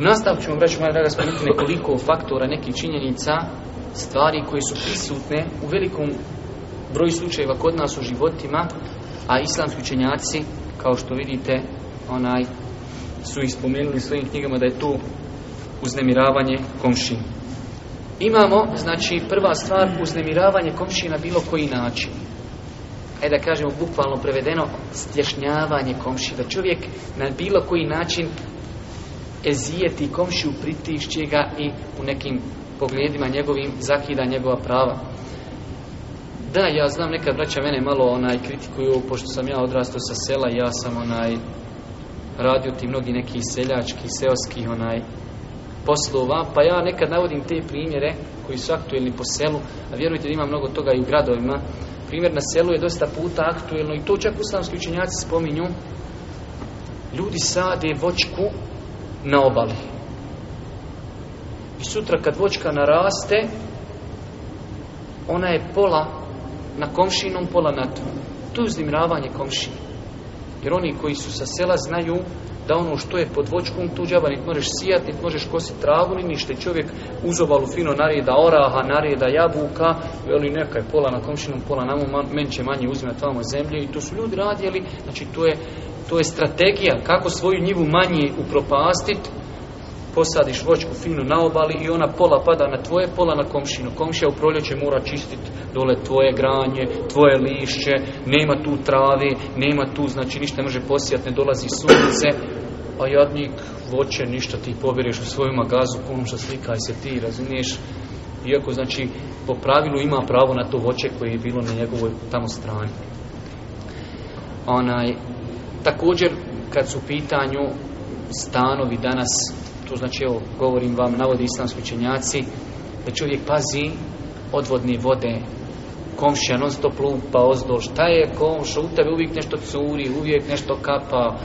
U nastavku ćemo, vraći moja draga, spomenuti nekoliko faktora, nekih činjenica, stvari koje su prisutne u velikom broju slučajeva kod nas u životima, a islamski učenjaci, kao što vidite, onaj su ih spomenuli u svojim knjigama da je to uznemiravanje komši. Imamo, znači, prva stvar, uznemiravanje na bilo koji način. E da kažemo, bukvalno prevedeno, stješnjavanje komši, da čovjek na bilo koji način ezijeti komšiju, pritišće ga i u nekim pogledima njegovim zakida njegova prava. Da, ja znam, nekad braća mene malo onaj kritikuju, pošto sam ja odrastao sa sela, ja sam onaj radio ti mnogi neki seljački, seoski onaj poslova, pa ja nekad navodim te primjere koji su aktuelni po selu, a vjerujte da ima mnogo toga i u gradovima. Primjer na selu je dosta puta aktuelno i to čak uslamski učenjaci spominju. Ljudi sade vočku na obali. I sutra kad vočka naraste, ona je pola na komšinom, pola na to. To je uznimravanje Jer oni koji su sa sela znaju da ono što je pod voćkom tuđava, niti možeš sijati, niti možeš kositi travu, ni ništa. Čovjek uzovalu fino narijeda oraha, narijeda jabuka, veli neka je pola na komšinom, pola na mom, men će manje uzimati tamo zemlje. I to su ljudi radili, znači to je to je strategija kako svoju njivu manje upropastiti. Posadiš voćku finu na obali i ona pola pada na tvoje, pola na komšinu. Komšija u proljeće mora čistiti dole tvoje granje, tvoje lišće, nema tu trave, nema tu, znači ništa ne može posijati, ne dolazi sunce. A jadnik voće, ništa ti pobireš u svoju magazu, puno što slika se ti, razumiješ? Iako, znači, po pravilu ima pravo na to voće koje je bilo na njegovoj tamo strani. Onaj, Također, kad su u pitanju stanovi danas, to znači, evo, govorim vam, navodi islamski učenjaci, da čovjek pazi odvodne vode, komšija non stop lupa ozdol, šta je komša, u tebe uvijek nešto curi, uvijek nešto kapa,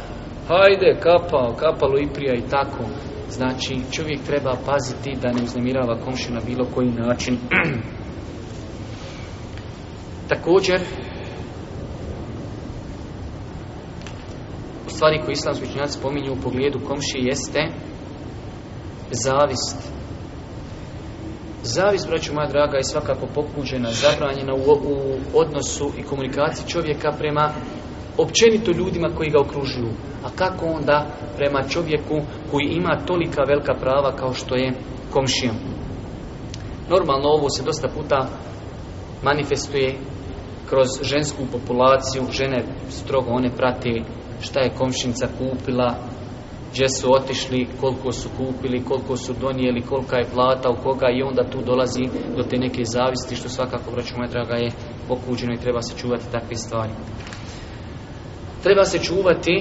hajde, kapao, kapalo i prija i tako. Znači, čovjek treba paziti da ne uznemirava komšija na bilo koji način. Također, stvari koje islamski činjaci spominju u pogledu komšije jeste zavist. Zavist, braću moja draga, je svakako pokuđena, zabranjena u, odnosu i komunikaciji čovjeka prema općenito ljudima koji ga okružuju. A kako onda prema čovjeku koji ima tolika velika prava kao što je komšija? Normalno ovo se dosta puta manifestuje kroz žensku populaciju, žene strogo one prate šta je komšinca kupila, gdje su otišli, koliko su kupili, koliko su donijeli, kolika je plata, u koga i onda tu dolazi do te neke zavisti što svakako, braću moja draga, je pokuđeno i treba se čuvati takve stvari. Treba se čuvati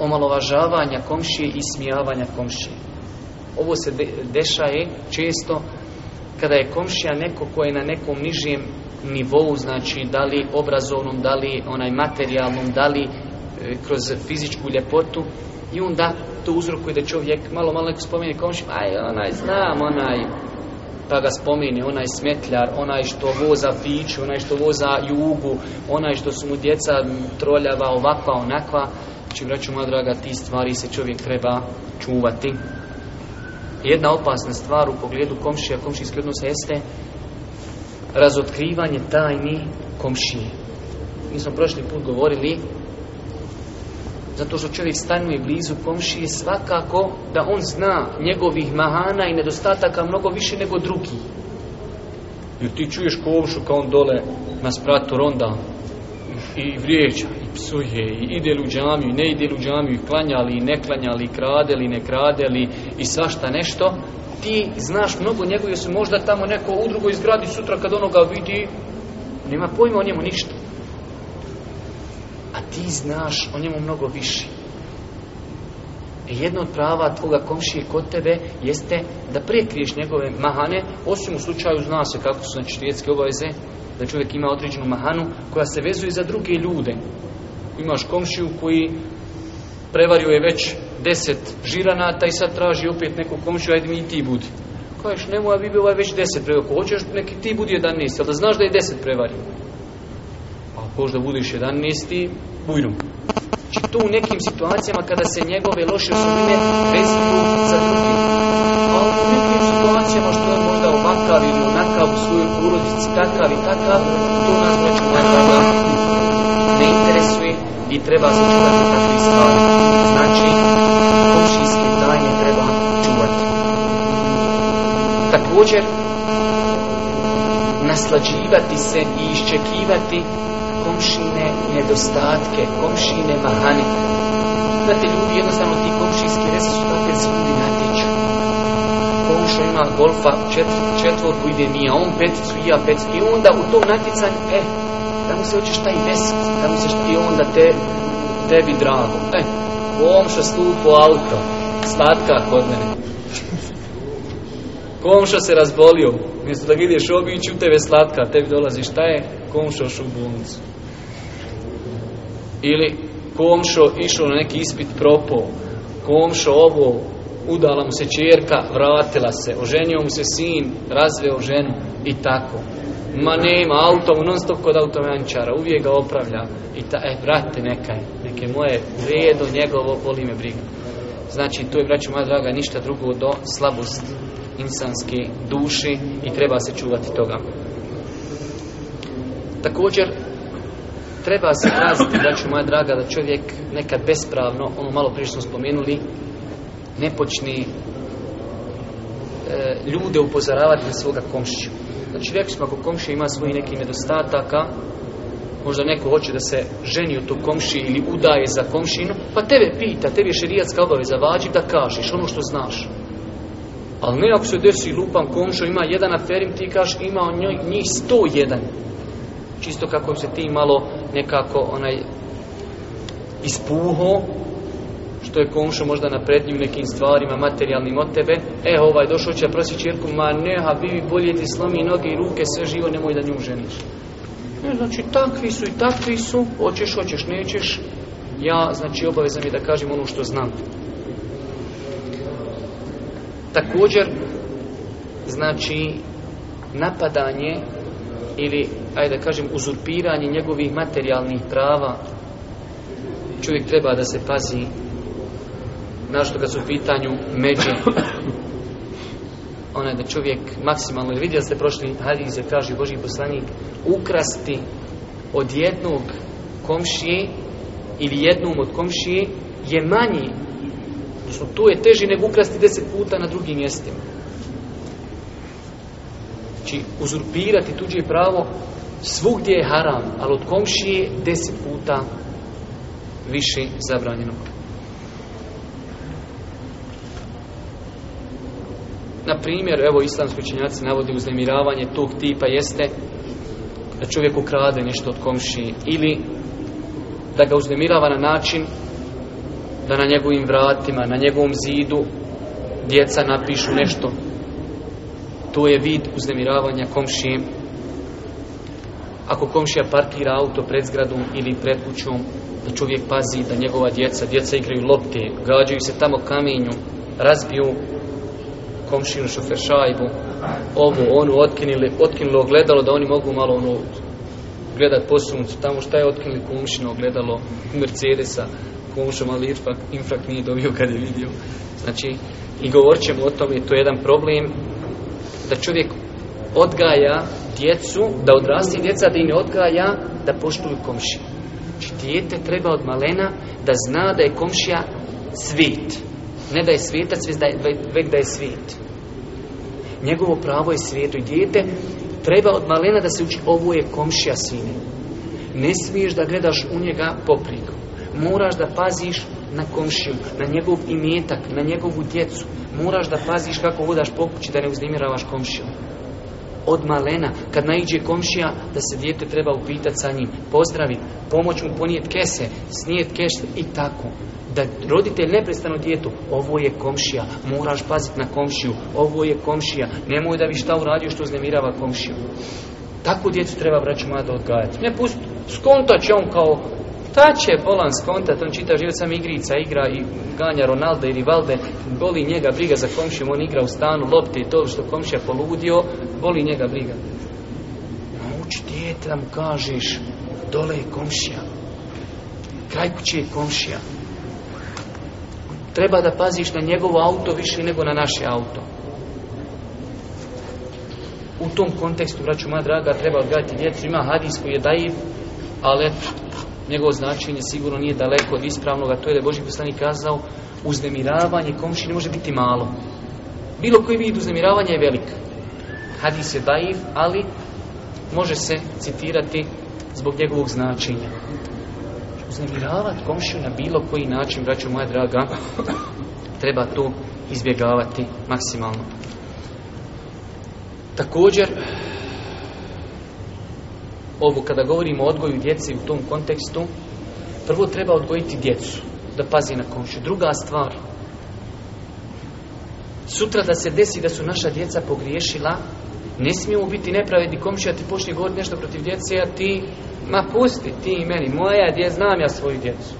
omalovažavanja komšije i smijavanja komšije. Ovo se dešaje često kada je komšija neko koji je na nekom nižem nivou, znači da li obrazovnom, da li onaj materijalnom, da li E, kroz fizičku ljepotu i onda to uzrokuje da čovjek malo malo neko spomeni komšim, aj onaj znam, onaj pa ga spomeni, onaj smetljar, onaj što voza fiću onaj što voza jugu, onaj što su mu djeca troljava, ovakva, onakva. Znači, vraću moja draga, ti stvari se čovjek treba čuvati. Jedna opasna stvar u pogledu komšija, komšijski odnosa jeste razotkrivanje tajni komšije. Mi smo prošli put govorili zato što čovjek stanuje blizu komšije svakako da on zna njegovih mahana i nedostataka mnogo više nego drugi. Jer ti čuješ komšu kao on dole na spratu ronda i vrijeđa i psuje i ide u džamiju i ne ide u džamiju i klanja i ne klanjali i krade i ne kradeli i svašta nešto ti znaš mnogo jer su možda tamo neko u drugoj zgradi sutra kad onoga vidi nema pojma o njemu ništa a ti znaš o njemu mnogo više. I e, jedno od prava tvoga komšije kod tebe jeste da prekriješ njegove mahane, osim u slučaju zna se kako su znači svjetske obaveze, da čovjek ima određenu mahanu koja se vezuje za druge ljude. Imaš komšiju koji prevario je već deset žiranata i sad traži opet neku komšiju, ajde mi i ti budi. Kažeš, nemoj, a bi bilo već deset prevario, hoćeš neki ti budi jedanaest ali da znaš da je deset prevario možda budeš 11. bujrum. Znači to u nekim situacijama kada se njegove loše osobine vezuju za drugi. A u nekim situacijama što je možda ovakav ili onakav u svojoj urodici, takav i takav, to nas već ne interesuje i treba se čuvati takvi stvari. Znači, komšijske tajne treba čuvati. Također, naslađivati se i iščekivati komšine nedostatke, komšine mahane. Znate, ljudi jednostavno ti komšijski resursi opet se ljudi natječu. Komšo ima golfa četvrtu, četvorku ide mi, a on peticu, i ja peticu. I onda u tom natjecanju, e, da mu se hoćeš taj mesec, da mu se što i onda te, tebi drago. E, komša komšo stupo auto, slatka kod mene. Komšo se razbolio, Mjesto da ideš obići u tebe slatka, tebi dolazi šta je? Komšo u ili komšo išao na neki ispit propo, komšo ovo, udala mu se čerka, vratila se, oženio mu se sin, razveo ženu i tako. Ma nema, auto non stop kod automančara, uvijek ga opravlja. I ta, e, brate, nekaj neke moje vredo njegovo, boli me briga. Znači, tu je, braću moja draga, ništa drugo do slabost insanske duši i treba se čuvati toga. Također, treba se da ću moja draga, da čovjek nekad bespravno, ono malo prije smo spomenuli, ne počne e, ljude upozoravati na svoga komšića. Znači rekli smo ako komši ima svoji neki nedostataka, možda neko hoće da se ženi u tu komši ili udaje za komšinu, pa tebe pita, tebi je šerijatska obaveza vađi da kažeš ono što znaš. Ali ne ako se desi lupan komšo, ima jedan aferim, ti kaš ima njih sto jedan. Čisto kako bi se ti malo nekako onaj ispuho što je komšo možda na prednjim nekim stvarima materijalnim od tebe, e ovaj došao će prosi čirku, ma ne, a bi bolje ti slomi noge i ruke, sve živo, nemoj da nju ženiš. Ne, znači takvi su i takvi su, hoćeš, hoćeš, nećeš, ja znači obavezan je da kažem ono što znam. Također, znači, napadanje ili, ajde da kažem, uzurpiranje njegovih materijalnih prava, čovjek treba da se pazi, našto kad su u pitanju međe, onaj da čovjek maksimalno, vidjeli ste prošli hadis, kaže Boži poslanik, ukrasti od jednog komšije ili jednom od komšije je manji. tu to je teži nego ukrasti deset puta na drugim mjestima. Znači, uzurpirati tuđe pravo svugdje je haram, ali od komšije deset puta više zabranjeno. Na primjer, evo islamski činjaci navodi uznemiravanje tog tipa jeste da čovjek ukrade nešto od komšije ili da ga uznemirava na način da na njegovim vratima, na njegovom zidu djeca napišu nešto to je vid uznemiravanja komšije. Ako komšija parkira auto pred zgradom ili pred kućom, da čovjek pazi da njegova djeca, djeca igraju lopte, gađaju se tamo kamenju, razbiju komšinu šajbu, ovu, onu, otkinili, otkinulo ogledalo da oni mogu malo ono gledat po suncu, tamo šta je otkinili komšinu ogledalo Mercedesa, komšom ali infrakt infrak nije dobio kad je vidio. Znači, i govorit ćemo o tome, to je jedan problem da čovjek odgaja djecu, da odrasti djeca, da im ne odgaja da poštuju komšiju. Či znači, dijete treba od malena da zna da je komšija svit. Ne da je svijetac, već da je svit. Njegovo pravo je svijetu i dijete treba od malena da se uči ovo je komšija sine. Ne smiješ da gledaš u njega popriku. Moraš da paziš na komšiju, na njegov imetak, na njegovu djecu, moraš da paziš kako vodaš po kući da ne uznimiravaš komšiju. Od malena, kad naiđe komšija, da se dijete treba upitati sa njim, pozdraviti, pomoć mu ponijet kese, snijet kese i tako. Da roditelj neprestano djetu, ovo je komšija, moraš paziti na komšiju, ovo je komšija, nemoj da bi šta uradio što uznemirava komšiju. Tako djecu treba, braću moja, odgajati. Ne pusti, skontat on kao Šta će Bolan skontat, on čita život sam igrica, igra i ganja Ronaldo i Rivalde, boli njega briga za komšiju, on igra u stanu, lopte i to što komšija poludio, boli njega briga. Nauči djete da kažeš, dole je komšija, kraj kuće je komšija. Treba da paziš na njegovo auto više nego na naše auto. U tom kontekstu, braću moja draga, treba odgajati djecu. Ima hadis koji je daiv, ali njegovo značenje sigurno nije daleko od ispravnog, a to je da je Boži poslanik kazao uznemiravanje komši ne može biti malo. Bilo koji vid uznemiravanja je velik. Hadis je daiv, ali može se citirati zbog njegovog značenja. Uznemiravati komšiju na bilo koji način, braću moja draga, treba to izbjegavati maksimalno. Također, ovo kada govorimo o odgoju djeci u tom kontekstu, prvo treba odgojiti djecu, da pazi na komšu. Druga stvar, sutra da se desi da su naša djeca pogriješila, ne smijemo biti nepravedni komšija, ti počne govoriti nešto protiv djece, a ti, ma pusti ti i meni, moja dje, znam ja svoju djecu.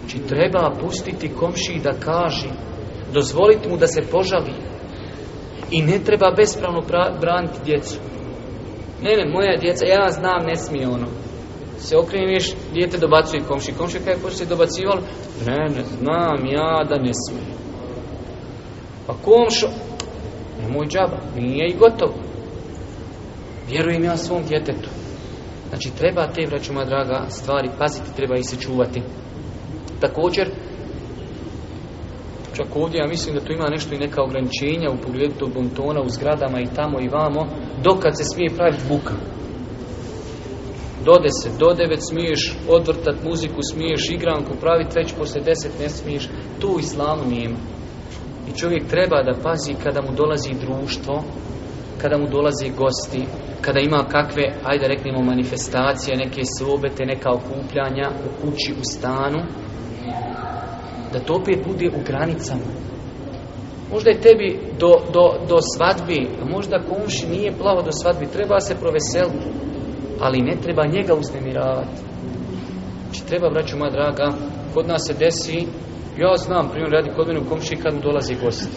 Znači treba pustiti komšiji da kaži, dozvoliti mu da se požali i ne treba bespravno braniti djecu. Ne, ne, moja djeca, ja znam, ne smije ono. Se okreniš, dijete dobacuje komši. Komši kaj pošto se dobacivalo? Ne, ne znam, ja da ne smije. Pa komšo, moj džaba, nije i gotovo. Vjerujem ja svom djetetu. Znači, treba te, vraću draga, stvari paziti, treba ih se čuvati. Također, Čak ovdje ja mislim da tu ima nešto i neka ograničenja u pogledu tog bontona u zgradama i tamo i vamo, dokad se smije praviti buka. Do deset, do devet smiješ odvrtat muziku, smiješ igranku praviti, već poslije deset ne smiješ. Tu u islamu nije I čovjek treba da pazi kada mu dolazi društvo, kada mu dolazi gosti, kada ima kakve, ajde reknemo, manifestacije, neke sobete, neka okupljanja u kući, u stanu, da to opet bude u granicama. Možda je tebi do, do, do svadbi, a možda komši nije plavo do svadbi, treba se proveseliti, ali ne treba njega uznemiravati. Znači treba, braću moja draga, kod nas se desi, ja znam, primjer radi kod mene u komši kad mu dolazi gost.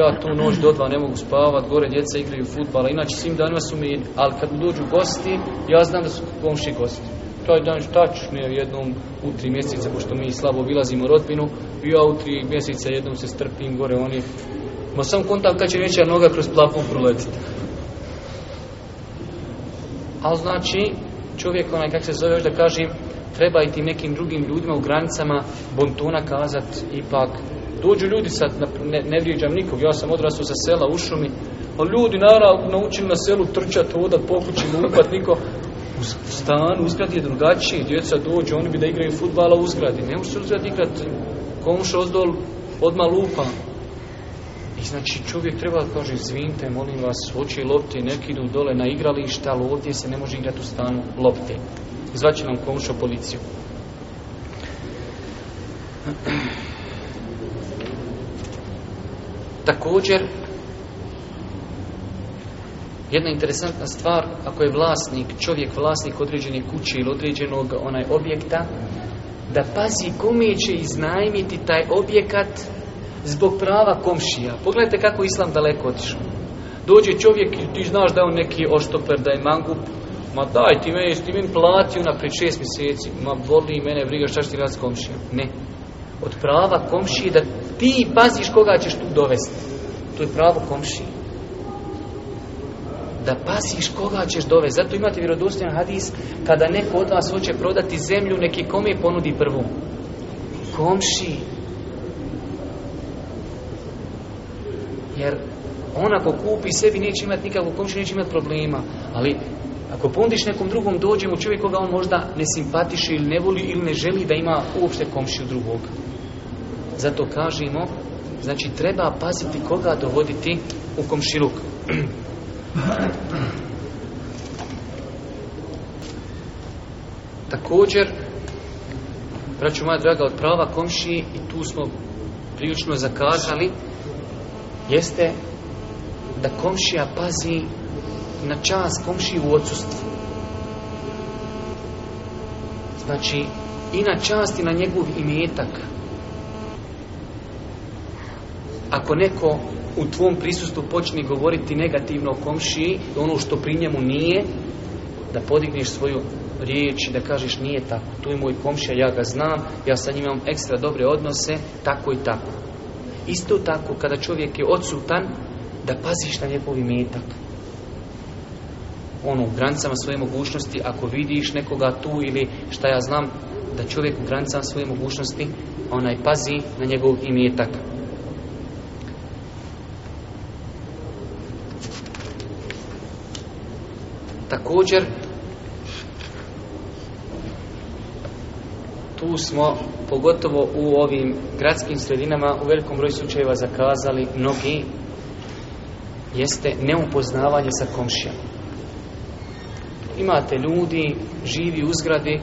Ja tu noć do dva ne mogu spavat, gore djeca igraju futbala, inače svim danima su mi, ali kad dođu gosti, ja znam da su komši gosti taj dan jednom u tri mjeseca, pošto mi slabo obilazimo rodbinu, i ja u tri mjeseca jednom se strpim gore oni. Ma sam kontakt kad će veća noga kroz plafon proletiti. Ali znači, čovjek onaj, kak se zove, još da kažem, treba i tim nekim drugim ljudima u granicama bontona kazat ipak dođu ljudi sad, ne, ne vrijeđam nikog, ja sam odrastao sa sela u šumi, a ljudi naravno naučili na selu trčati odat, pokući, lupat, niko, u stanu, u zgradi je drugačiji, djeca dođu, oni bi da igraju futbala u zgradi, ne može se u zgradi igrati, komuša ozdol, odmah lupa. I znači čovjek treba kaže, zvinte, molim vas, oči lopte, neki idu dole na igrališta, ali ovdje se ne može igrati u stanu lopte. Zvaće nam komuša policiju. Također, jedna interesantna stvar, ako je vlasnik, čovjek vlasnik određene kuće ili određenog onaj objekta, da pazi kome će iznajmiti taj objekat zbog prava komšija. Pogledajte kako Islam daleko otišao. Dođe čovjek i ti znaš da je on neki oštoper, da je mangup, ma daj ti meni, ti mi platio na šest mjeseci, ma voli mene, briga šta ti raz s Ne. Od prava komšije da ti paziš koga ćeš tu dovesti. To je pravo komšije da pasiš koga ćeš dovesti. Zato imate vjerodostojan hadis kada neko od vas hoće prodati zemlju, neki kome ponudi prvu. Komši. Jer on ako kupi sebi neće imati nikakvu komšu, neće imati problema. Ali ako pondiš nekom drugom dođe mu čovjek koga on možda ne simpatiše ili ne voli ili ne želi da ima uopšte komšiju drugog. Zato kažemo, znači treba paziti koga dovoditi u komšiluk. Također, braću moja draga, od prava komšije, i tu smo prilično zakazali, jeste da komšija pazi na čas komšiju u odsustvu. Znači, i na čast i na njegov imetak, ako neko u tvom prisustvu počne govoriti negativno o komšiji, ono što pri njemu nije, da podigneš svoju riječ i da kažeš nije tako, tu je moj komšija, ja ga znam, ja sa njim imam ekstra dobre odnose, tako i tako. Isto tako kada čovjek je odsutan, da paziš na njegov imetak. Ono, u granicama svoje mogućnosti, ako vidiš nekoga tu ili šta ja znam, da čovjek u granicama svoje mogućnosti, onaj pazi na njegov imetak. Također, tu smo, pogotovo u ovim gradskim sredinama, u velikom broju slučajeva zakazali mnogi, jeste neupoznavanje sa komšijama. Imate ljudi, živi u zgradi,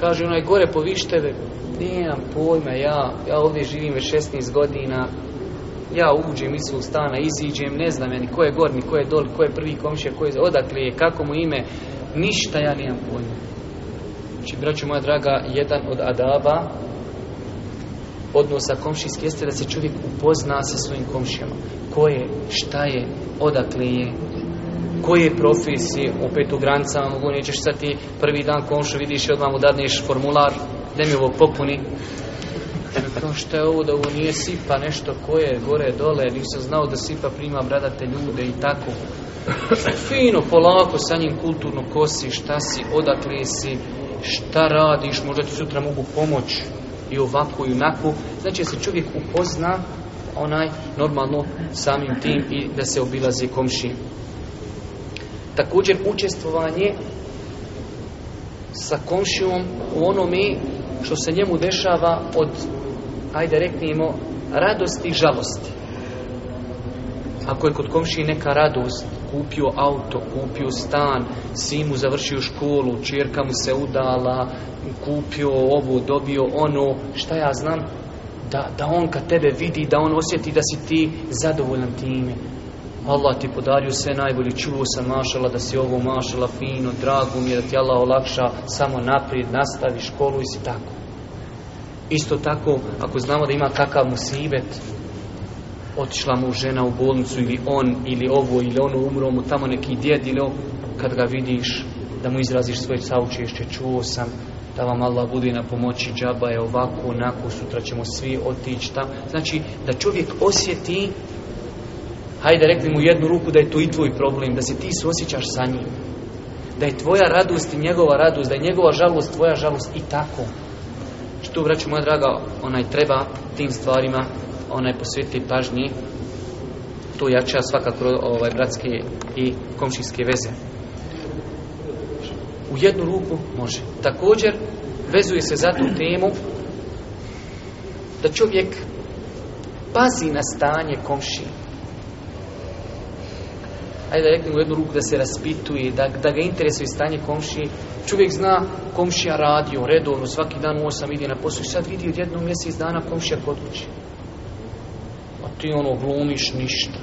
kaže onaj gore po višteve, nemam pojma, ja, ja ovdje živim već 16 godina, ja uđem iz svog stana, iziđem, ne znam ja ni ko je gorni, ko je dol, ko je prvi komšija, ko je odakle je, kako mu ime, ništa ja nijem pojma. Znači, braću moja draga, jedan od adaba odnosa komšijski jeste da se čovjek upozna sa svojim komšijama. Ko je, šta je, odakle je, koje profesije, opet u granicama mogu, nećeš sad ti prvi dan komšu vidiš i odmah mu dadneš formular, da mi ovo popuni, kao što je ovo da ovo nije sipa nešto koje gore dole, nisam znao da sipa prima bradate ljude i tako. Fino, polako sa njim kulturno kosi, šta si, odakle si, šta radiš, možda ti sutra mogu pomoć i ovako i onako. Znači se čovjek upozna onaj normalno samim tim i da se obilazi komši. Također učestvovanje sa komšijom u onome što se njemu dešava od ajde reknimo, radosti i žalost. Ako je kod komšije neka radost, kupio auto, kupio stan, simu završio školu, čirka mu se udala, kupio ovo, dobio ono, šta ja znam, da, da on kad tebe vidi, da on osjeti da si ti zadovoljan time. Allah ti podario sve najbolje, čuo sam mašala, da si ovo mašala fino, drago mi je, da ti Allah olakša, samo naprijed, nastavi školu i si tako. Isto tako, ako znamo da ima kakav musibet, otišla mu žena u bolnicu ili on, ili ovo, ili ono, umro mu tamo neki djed, ili ovo, kad ga vidiš, da mu izraziš svoje saučešće, čuo sam, da vam Allah bude na pomoći, džaba je ovako, onako, sutra ćemo svi otići tamo Znači, da čovjek osjeti, hajde rekli mu jednu ruku da je to i tvoj problem, da se ti osjećaš sa njim. Da je tvoja radost i njegova radost, da je njegova žalost, tvoja žalost i tako tu, vraću moja draga, onaj treba tim stvarima, onaj posvetiti pažnji, tu jača svakako ovaj, bratske i komšijske veze. U jednu ruku može. Također, vezuje se za tu temu da čovjek pazi na stanje komšije ajde da u jednu ruku da se raspituje, da, da ga interesuje stanje komšije. Čovjek zna komšija radio redovno, svaki dan u osam ide na poslu i sad vidi jednog mjesec dana komšija kod kuće. A ti ono glumiš ništa.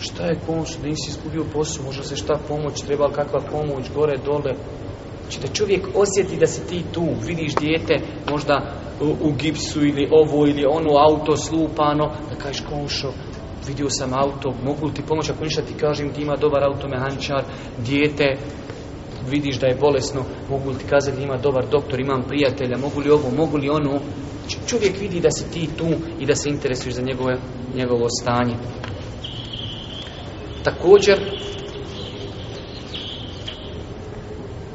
Šta je komšu, da nisi izgubio posao, može se šta pomoć, treba kakva pomoć, gore, dole. Znači da čovjek osjeti da si ti tu, vidiš dijete možda u, u gipsu ili ovo ili ono, auto slupano, da kažeš komšo, vidio sam auto, mogu ti pomoći ako ništa ti kažem ti ima dobar automehaničar, dijete, vidiš da je bolesno, mogu li ti kazati ima dobar doktor, imam prijatelja, mogu li ovo, mogu li ono. Čovjek vidi da si ti tu i da se interesuješ za njegovo stanje. Također,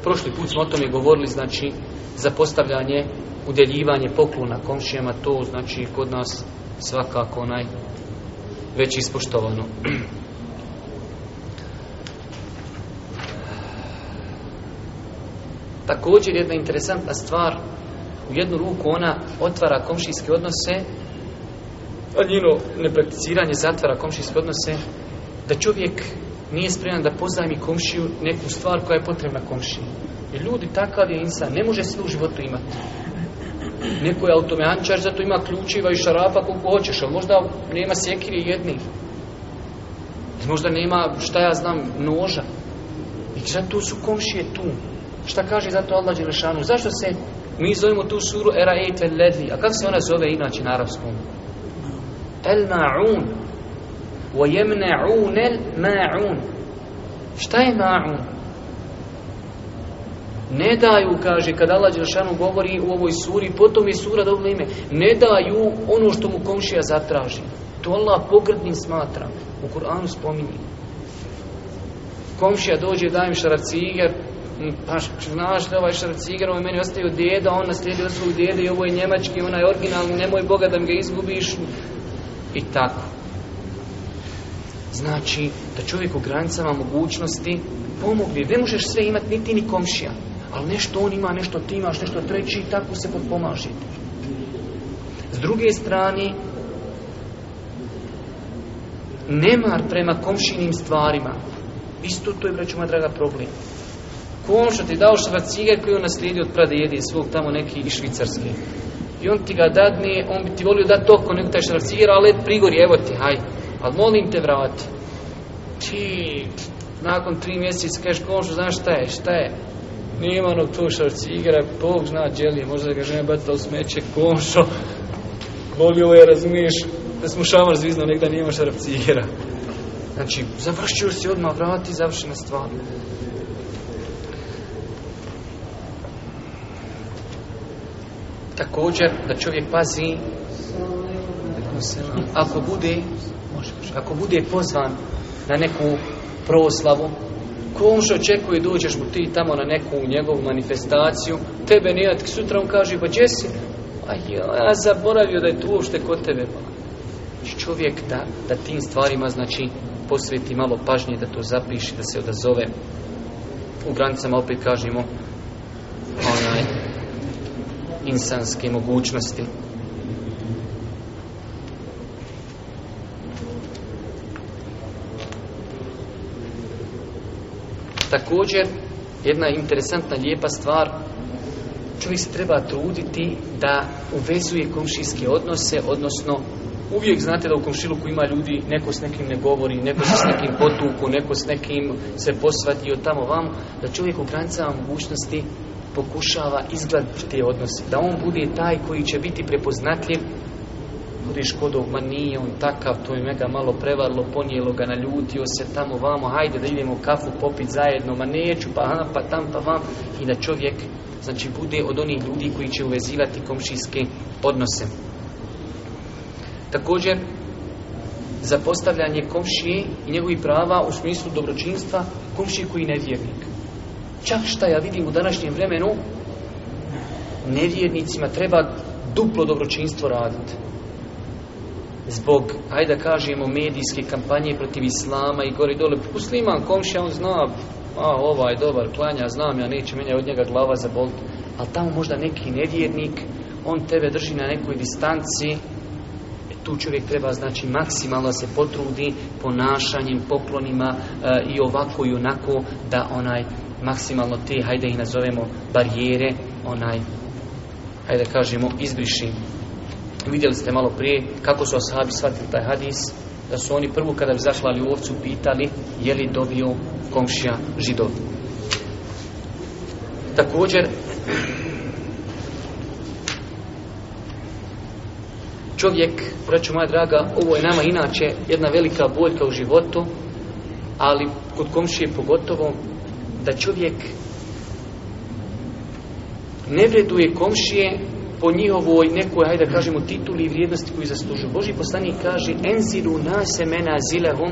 prošli put smo o tome govorili, znači, za postavljanje, udjeljivanje poklona komšijama, to znači kod nas svakako onaj već ispoštovano. Također jedna interesantna stvar, u jednu ruku ona otvara komšijske odnose, a njeno neprakticiranje zatvara komšijske odnose, da čovjek nije spreman da pozajmi komšiju neku stvar koja je potrebna komšiji. Jer ljudi takav je insan, ne može sve u životu imati. Neko je za zato ima ključiva i šarafa koliko hoćeš, ali možda nema sekiri jednih. Možda nema, šta ja znam, noža. I sad tu su komšije tu. Šta kaže zato Allah Đelešanu? Zašto se mi zovemo tu suru Eite Ledvi? A kako se ona zove inače na arapskom? El Ma'un. Wa jemne'un el Ma'un. Šta je Ma'un? Ne daju, kaže, kada Allah Đelšanu govori u ovoj suri, potom je sura dobila ime, ne daju ono što mu komšija zatraži. To Allah pogrdnim smatra. U Kur'anu spominje. Komšija dođe, dajem šaraciger, mm, pa znaš da ovaj šarciger, ovaj meni ostaje od djeda, on od svog djeda i ovo je njemački, onaj originalni, nemoj Boga da mi ga izgubiš. I tako. Znači, da čovjek u granicama mogućnosti pomogli, Ne možeš sve imati niti ni komšija. Ali nešto on ima, nešto ti imaš, nešto treći i tako se potpomaži. S druge strane, nemar prema komšinim stvarima. Isto to je, prečima draga, problem. Komša ono ti dao cige koji on naslijedio od jedi svog tamo neki iz Švicarski I on ti ga dadne, on bi ti volio dati toko neko taj ali let prigori, evo ti, haj. Ali molim te vrati. Ti, nakon tri mjeseca kažeš komšu, ono znaš šta je, šta je? Nije imao šarci igra, Bog zna djeli, možda ga žene bacila u smeće, komšo, volio je, razumiješ, da smo šamar zviznao, nekda nije imao šarapci igra. Znači, završio si odmah vrati, završena stvar. Također, da čovjek pazi, ako bude, ako bude pozvan na neku proslavu, komšo očekuje dođeš mu ti tamo na neku njegovu manifestaciju, tebe nije, sutra on kaže, pa gdje si? A ja, zaboravio da je tu uopšte kod tebe. Znači, čovjek da, da tim stvarima, znači, posveti malo pažnje, da to zapiši, da se odazove. U granicama opet kažemo, onaj, insanske mogućnosti, Također, jedna interesantna lijepa stvar, čovjek se treba truditi da uvezuje komšijske odnose, odnosno uvijek znate da u komšiluku ima ljudi, neko s nekim ne govori, neko se s nekim potuku, neko s nekim se posvatio tamo vam, da čovjek u granicama mogućnosti pokušava izgledati te odnose, da on bude taj koji će biti prepoznatljiv budiš kod ma nije on takav, to je mega malo prevarlo, ponijelo ga, naljutio se tamo vamo, hajde da idemo kafu popit zajedno, ma neću, pa pa tam, pa vam. I da čovjek, znači, bude od onih ljudi koji će uvezivati komšijske odnose. Također, za postavljanje komšije i njegovih prava u smislu dobročinstva komšije koji je nevjernik. Čak šta ja vidim u današnjem vremenu, nevjernicima treba duplo dobročinstvo raditi zbog, hajde da kažemo, medijske kampanje protiv islama i gori dole. Musliman komšija, on zna, a ovaj dobar klanja, znam ja, neće meni od njega glava za bolt. Ali tamo možda neki nedjernik on tebe drži na nekoj distanci, e, tu čovjek treba znači maksimalno se potrudi ponašanjem, poklonima eh, i ovako i onako da onaj maksimalno te, hajde ih nazovemo barijere, onaj, hajde kažemo, izbriši. Vidjeli ste malo prije kako su ashabi shvatili taj hadis, da su oni prvo kada bi u ovcu pitali je li dobio komšija židov. Također, čovjek, braću moja draga, ovo je nama inače jedna velika boljka u životu, ali kod komšije pogotovo, da čovjek ne vreduje komšije po njihovoj nekoj, hajde da kažemo, tituli i vrijednosti koji zaslužuju. Boži poslanik kaže, enziru nasemena zilehom,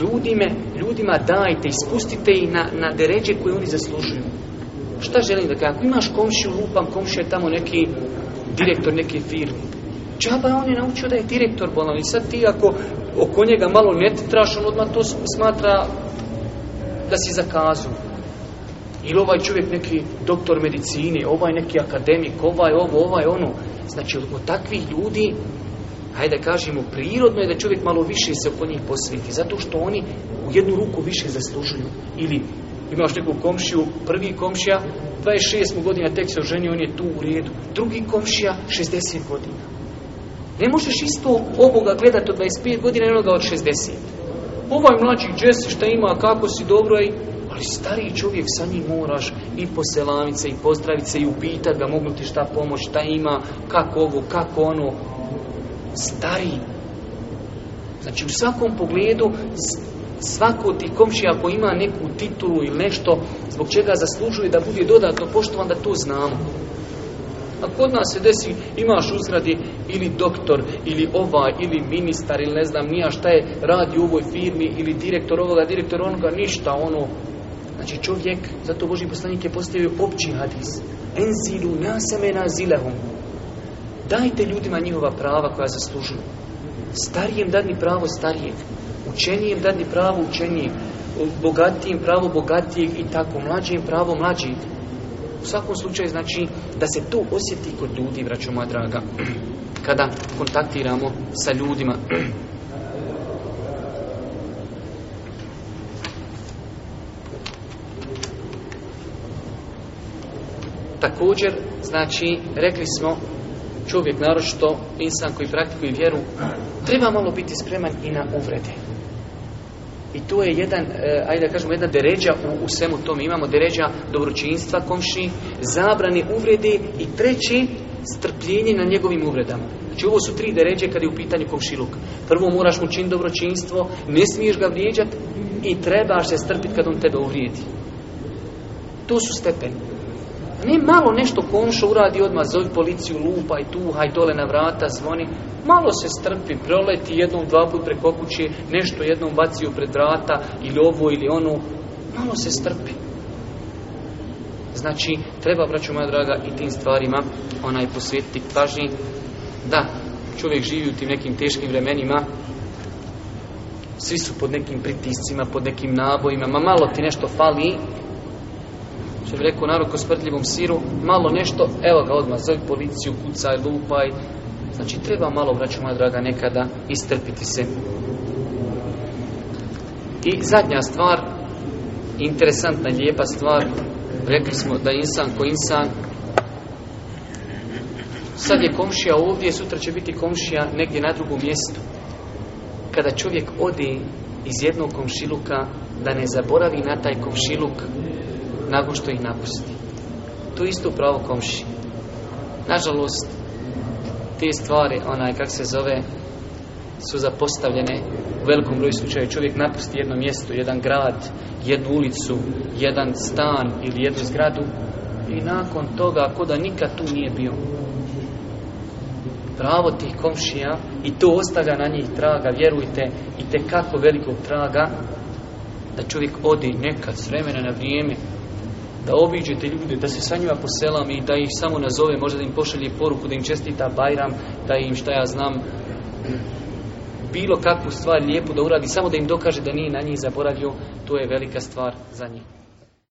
ljudime, ljudima dajte, ispustite ih na, na deređe koje oni zaslužuju. Šta želim da kažem? Ako imaš komšiju, lupam, komšija je tamo neki direktor neke firme. Čaba on je naučio da je direktor bolan i sad ti ako oko njega malo ne traš, on odmah to smatra da si zakazao. Ili ovaj čovjek neki doktor medicine, ovaj neki akademik, ovaj ovo, ovaj ono. Znači, od takvih ljudi, hajde da kažemo, prirodno je da čovjek malo više se oko njih posveti. Zato što oni u jednu ruku više zaslužuju. Ili imaš neku komšiju, prvi komšija, 26 godina tek se oženio, on je tu u redu. Drugi komšija, 60 godina. Ne možeš isto ovoga gledati od 25 godina i onoga od 60. Ovaj mlađi džesi šta ima, kako si dobro ali stariji čovjek sa njim moraš i se, i se, i upitati ga mogu ti šta pomoć, šta ima, kako ovo, kako ono. stari. Znači u svakom pogledu svako ti komši ako ima neku titulu ili nešto zbog čega zaslužuje da bude dodatno poštovan da to znamo. A kod nas se desi, imaš uzradi ili doktor, ili ova, ili ministar, ili ne znam nija šta je, radi u ovoj firmi, ili direktor ovoga, direktor onoga, ništa, ono, Znači čovjek, zato Boži poslanik je postavio opći hadis. Enzilu nasemena zilehum. Dajte ljudima njihova prava koja zaslužuju. Starijem dadni pravo starijeg. Učenijem dadni pravo učenijem. Bogatijem pravo bogatijeg i tako. Mlađijem pravo mlađih. U svakom slučaju znači da se to osjeti kod ljudi, vraću draga. Kada kontaktiramo sa ljudima. Također, znači, rekli smo, čovjek, naročito insan koji praktikuje vjeru, treba malo biti spreman i na uvrede. I tu je jedan, e, ajde da kažemo, jedna deređa u, u svemu tome. Imamo deređa dobročinstva komši, zabrani uvredi i treći, strpljenje na njegovim uvredama. Znači ovo su tri deređe kada je u pitanju komšiluk. Prvo moraš mu čin dobročinstvo, ne smiješ ga vrijeđati i trebaš se strpiti kad on tebe uvrijedi. To su stepeni. Ne malo nešto komšo uradi odmah, zove policiju, lupaj tu, tuhaj, dole na vrata, zvoni. Malo se strpi, proleti jednom, dva put preko kuće, nešto jednom bacio pred vrata, ili ovo, ili ono. Malo se strpi. Znači, treba, braću moja draga, i tim stvarima onaj posvetiti pažnji. Da, čovjek živi u tim nekim teškim vremenima, svi su pod nekim pritiscima, pod nekim nabojima, ma malo ti nešto fali, što bi rekao narod ko smrtljivom siru, malo nešto, evo ga odmah, zove policiju, kucaj, lupaj. Znači treba malo, braću moja draga, nekada istrpiti se. I zadnja stvar, interesantna, lijepa stvar, rekli smo da insan ko insan, sad je komšija ovdje, sutra će biti komšija negdje na drugom mjestu. Kada čovjek odi iz jednog komšiluka, da ne zaboravi na taj komšiluk, nakon što ih napusti. Tu isto pravo komši. Nažalost, te stvari, onaj, kak se zove, su zapostavljene u velikom broju slučaja. Čovjek napusti jedno mjesto, jedan grad, jednu ulicu, jedan stan ili jednu zgradu i nakon toga, ako da nikad tu nije bio. Pravo tih komšija i to ostavlja na njih traga, vjerujte, i te kako velikog traga da čovjek odi nekad s vremena na vrijeme da obiđete ljude, da se sa njima poselam i da ih samo nazove, možda da im pošalje poruku, da im čestita Bajram, da im šta ja znam bilo kakvu stvar lijepu da uradi, samo da im dokaže da nije na njih zaboravio, to je velika stvar za njih.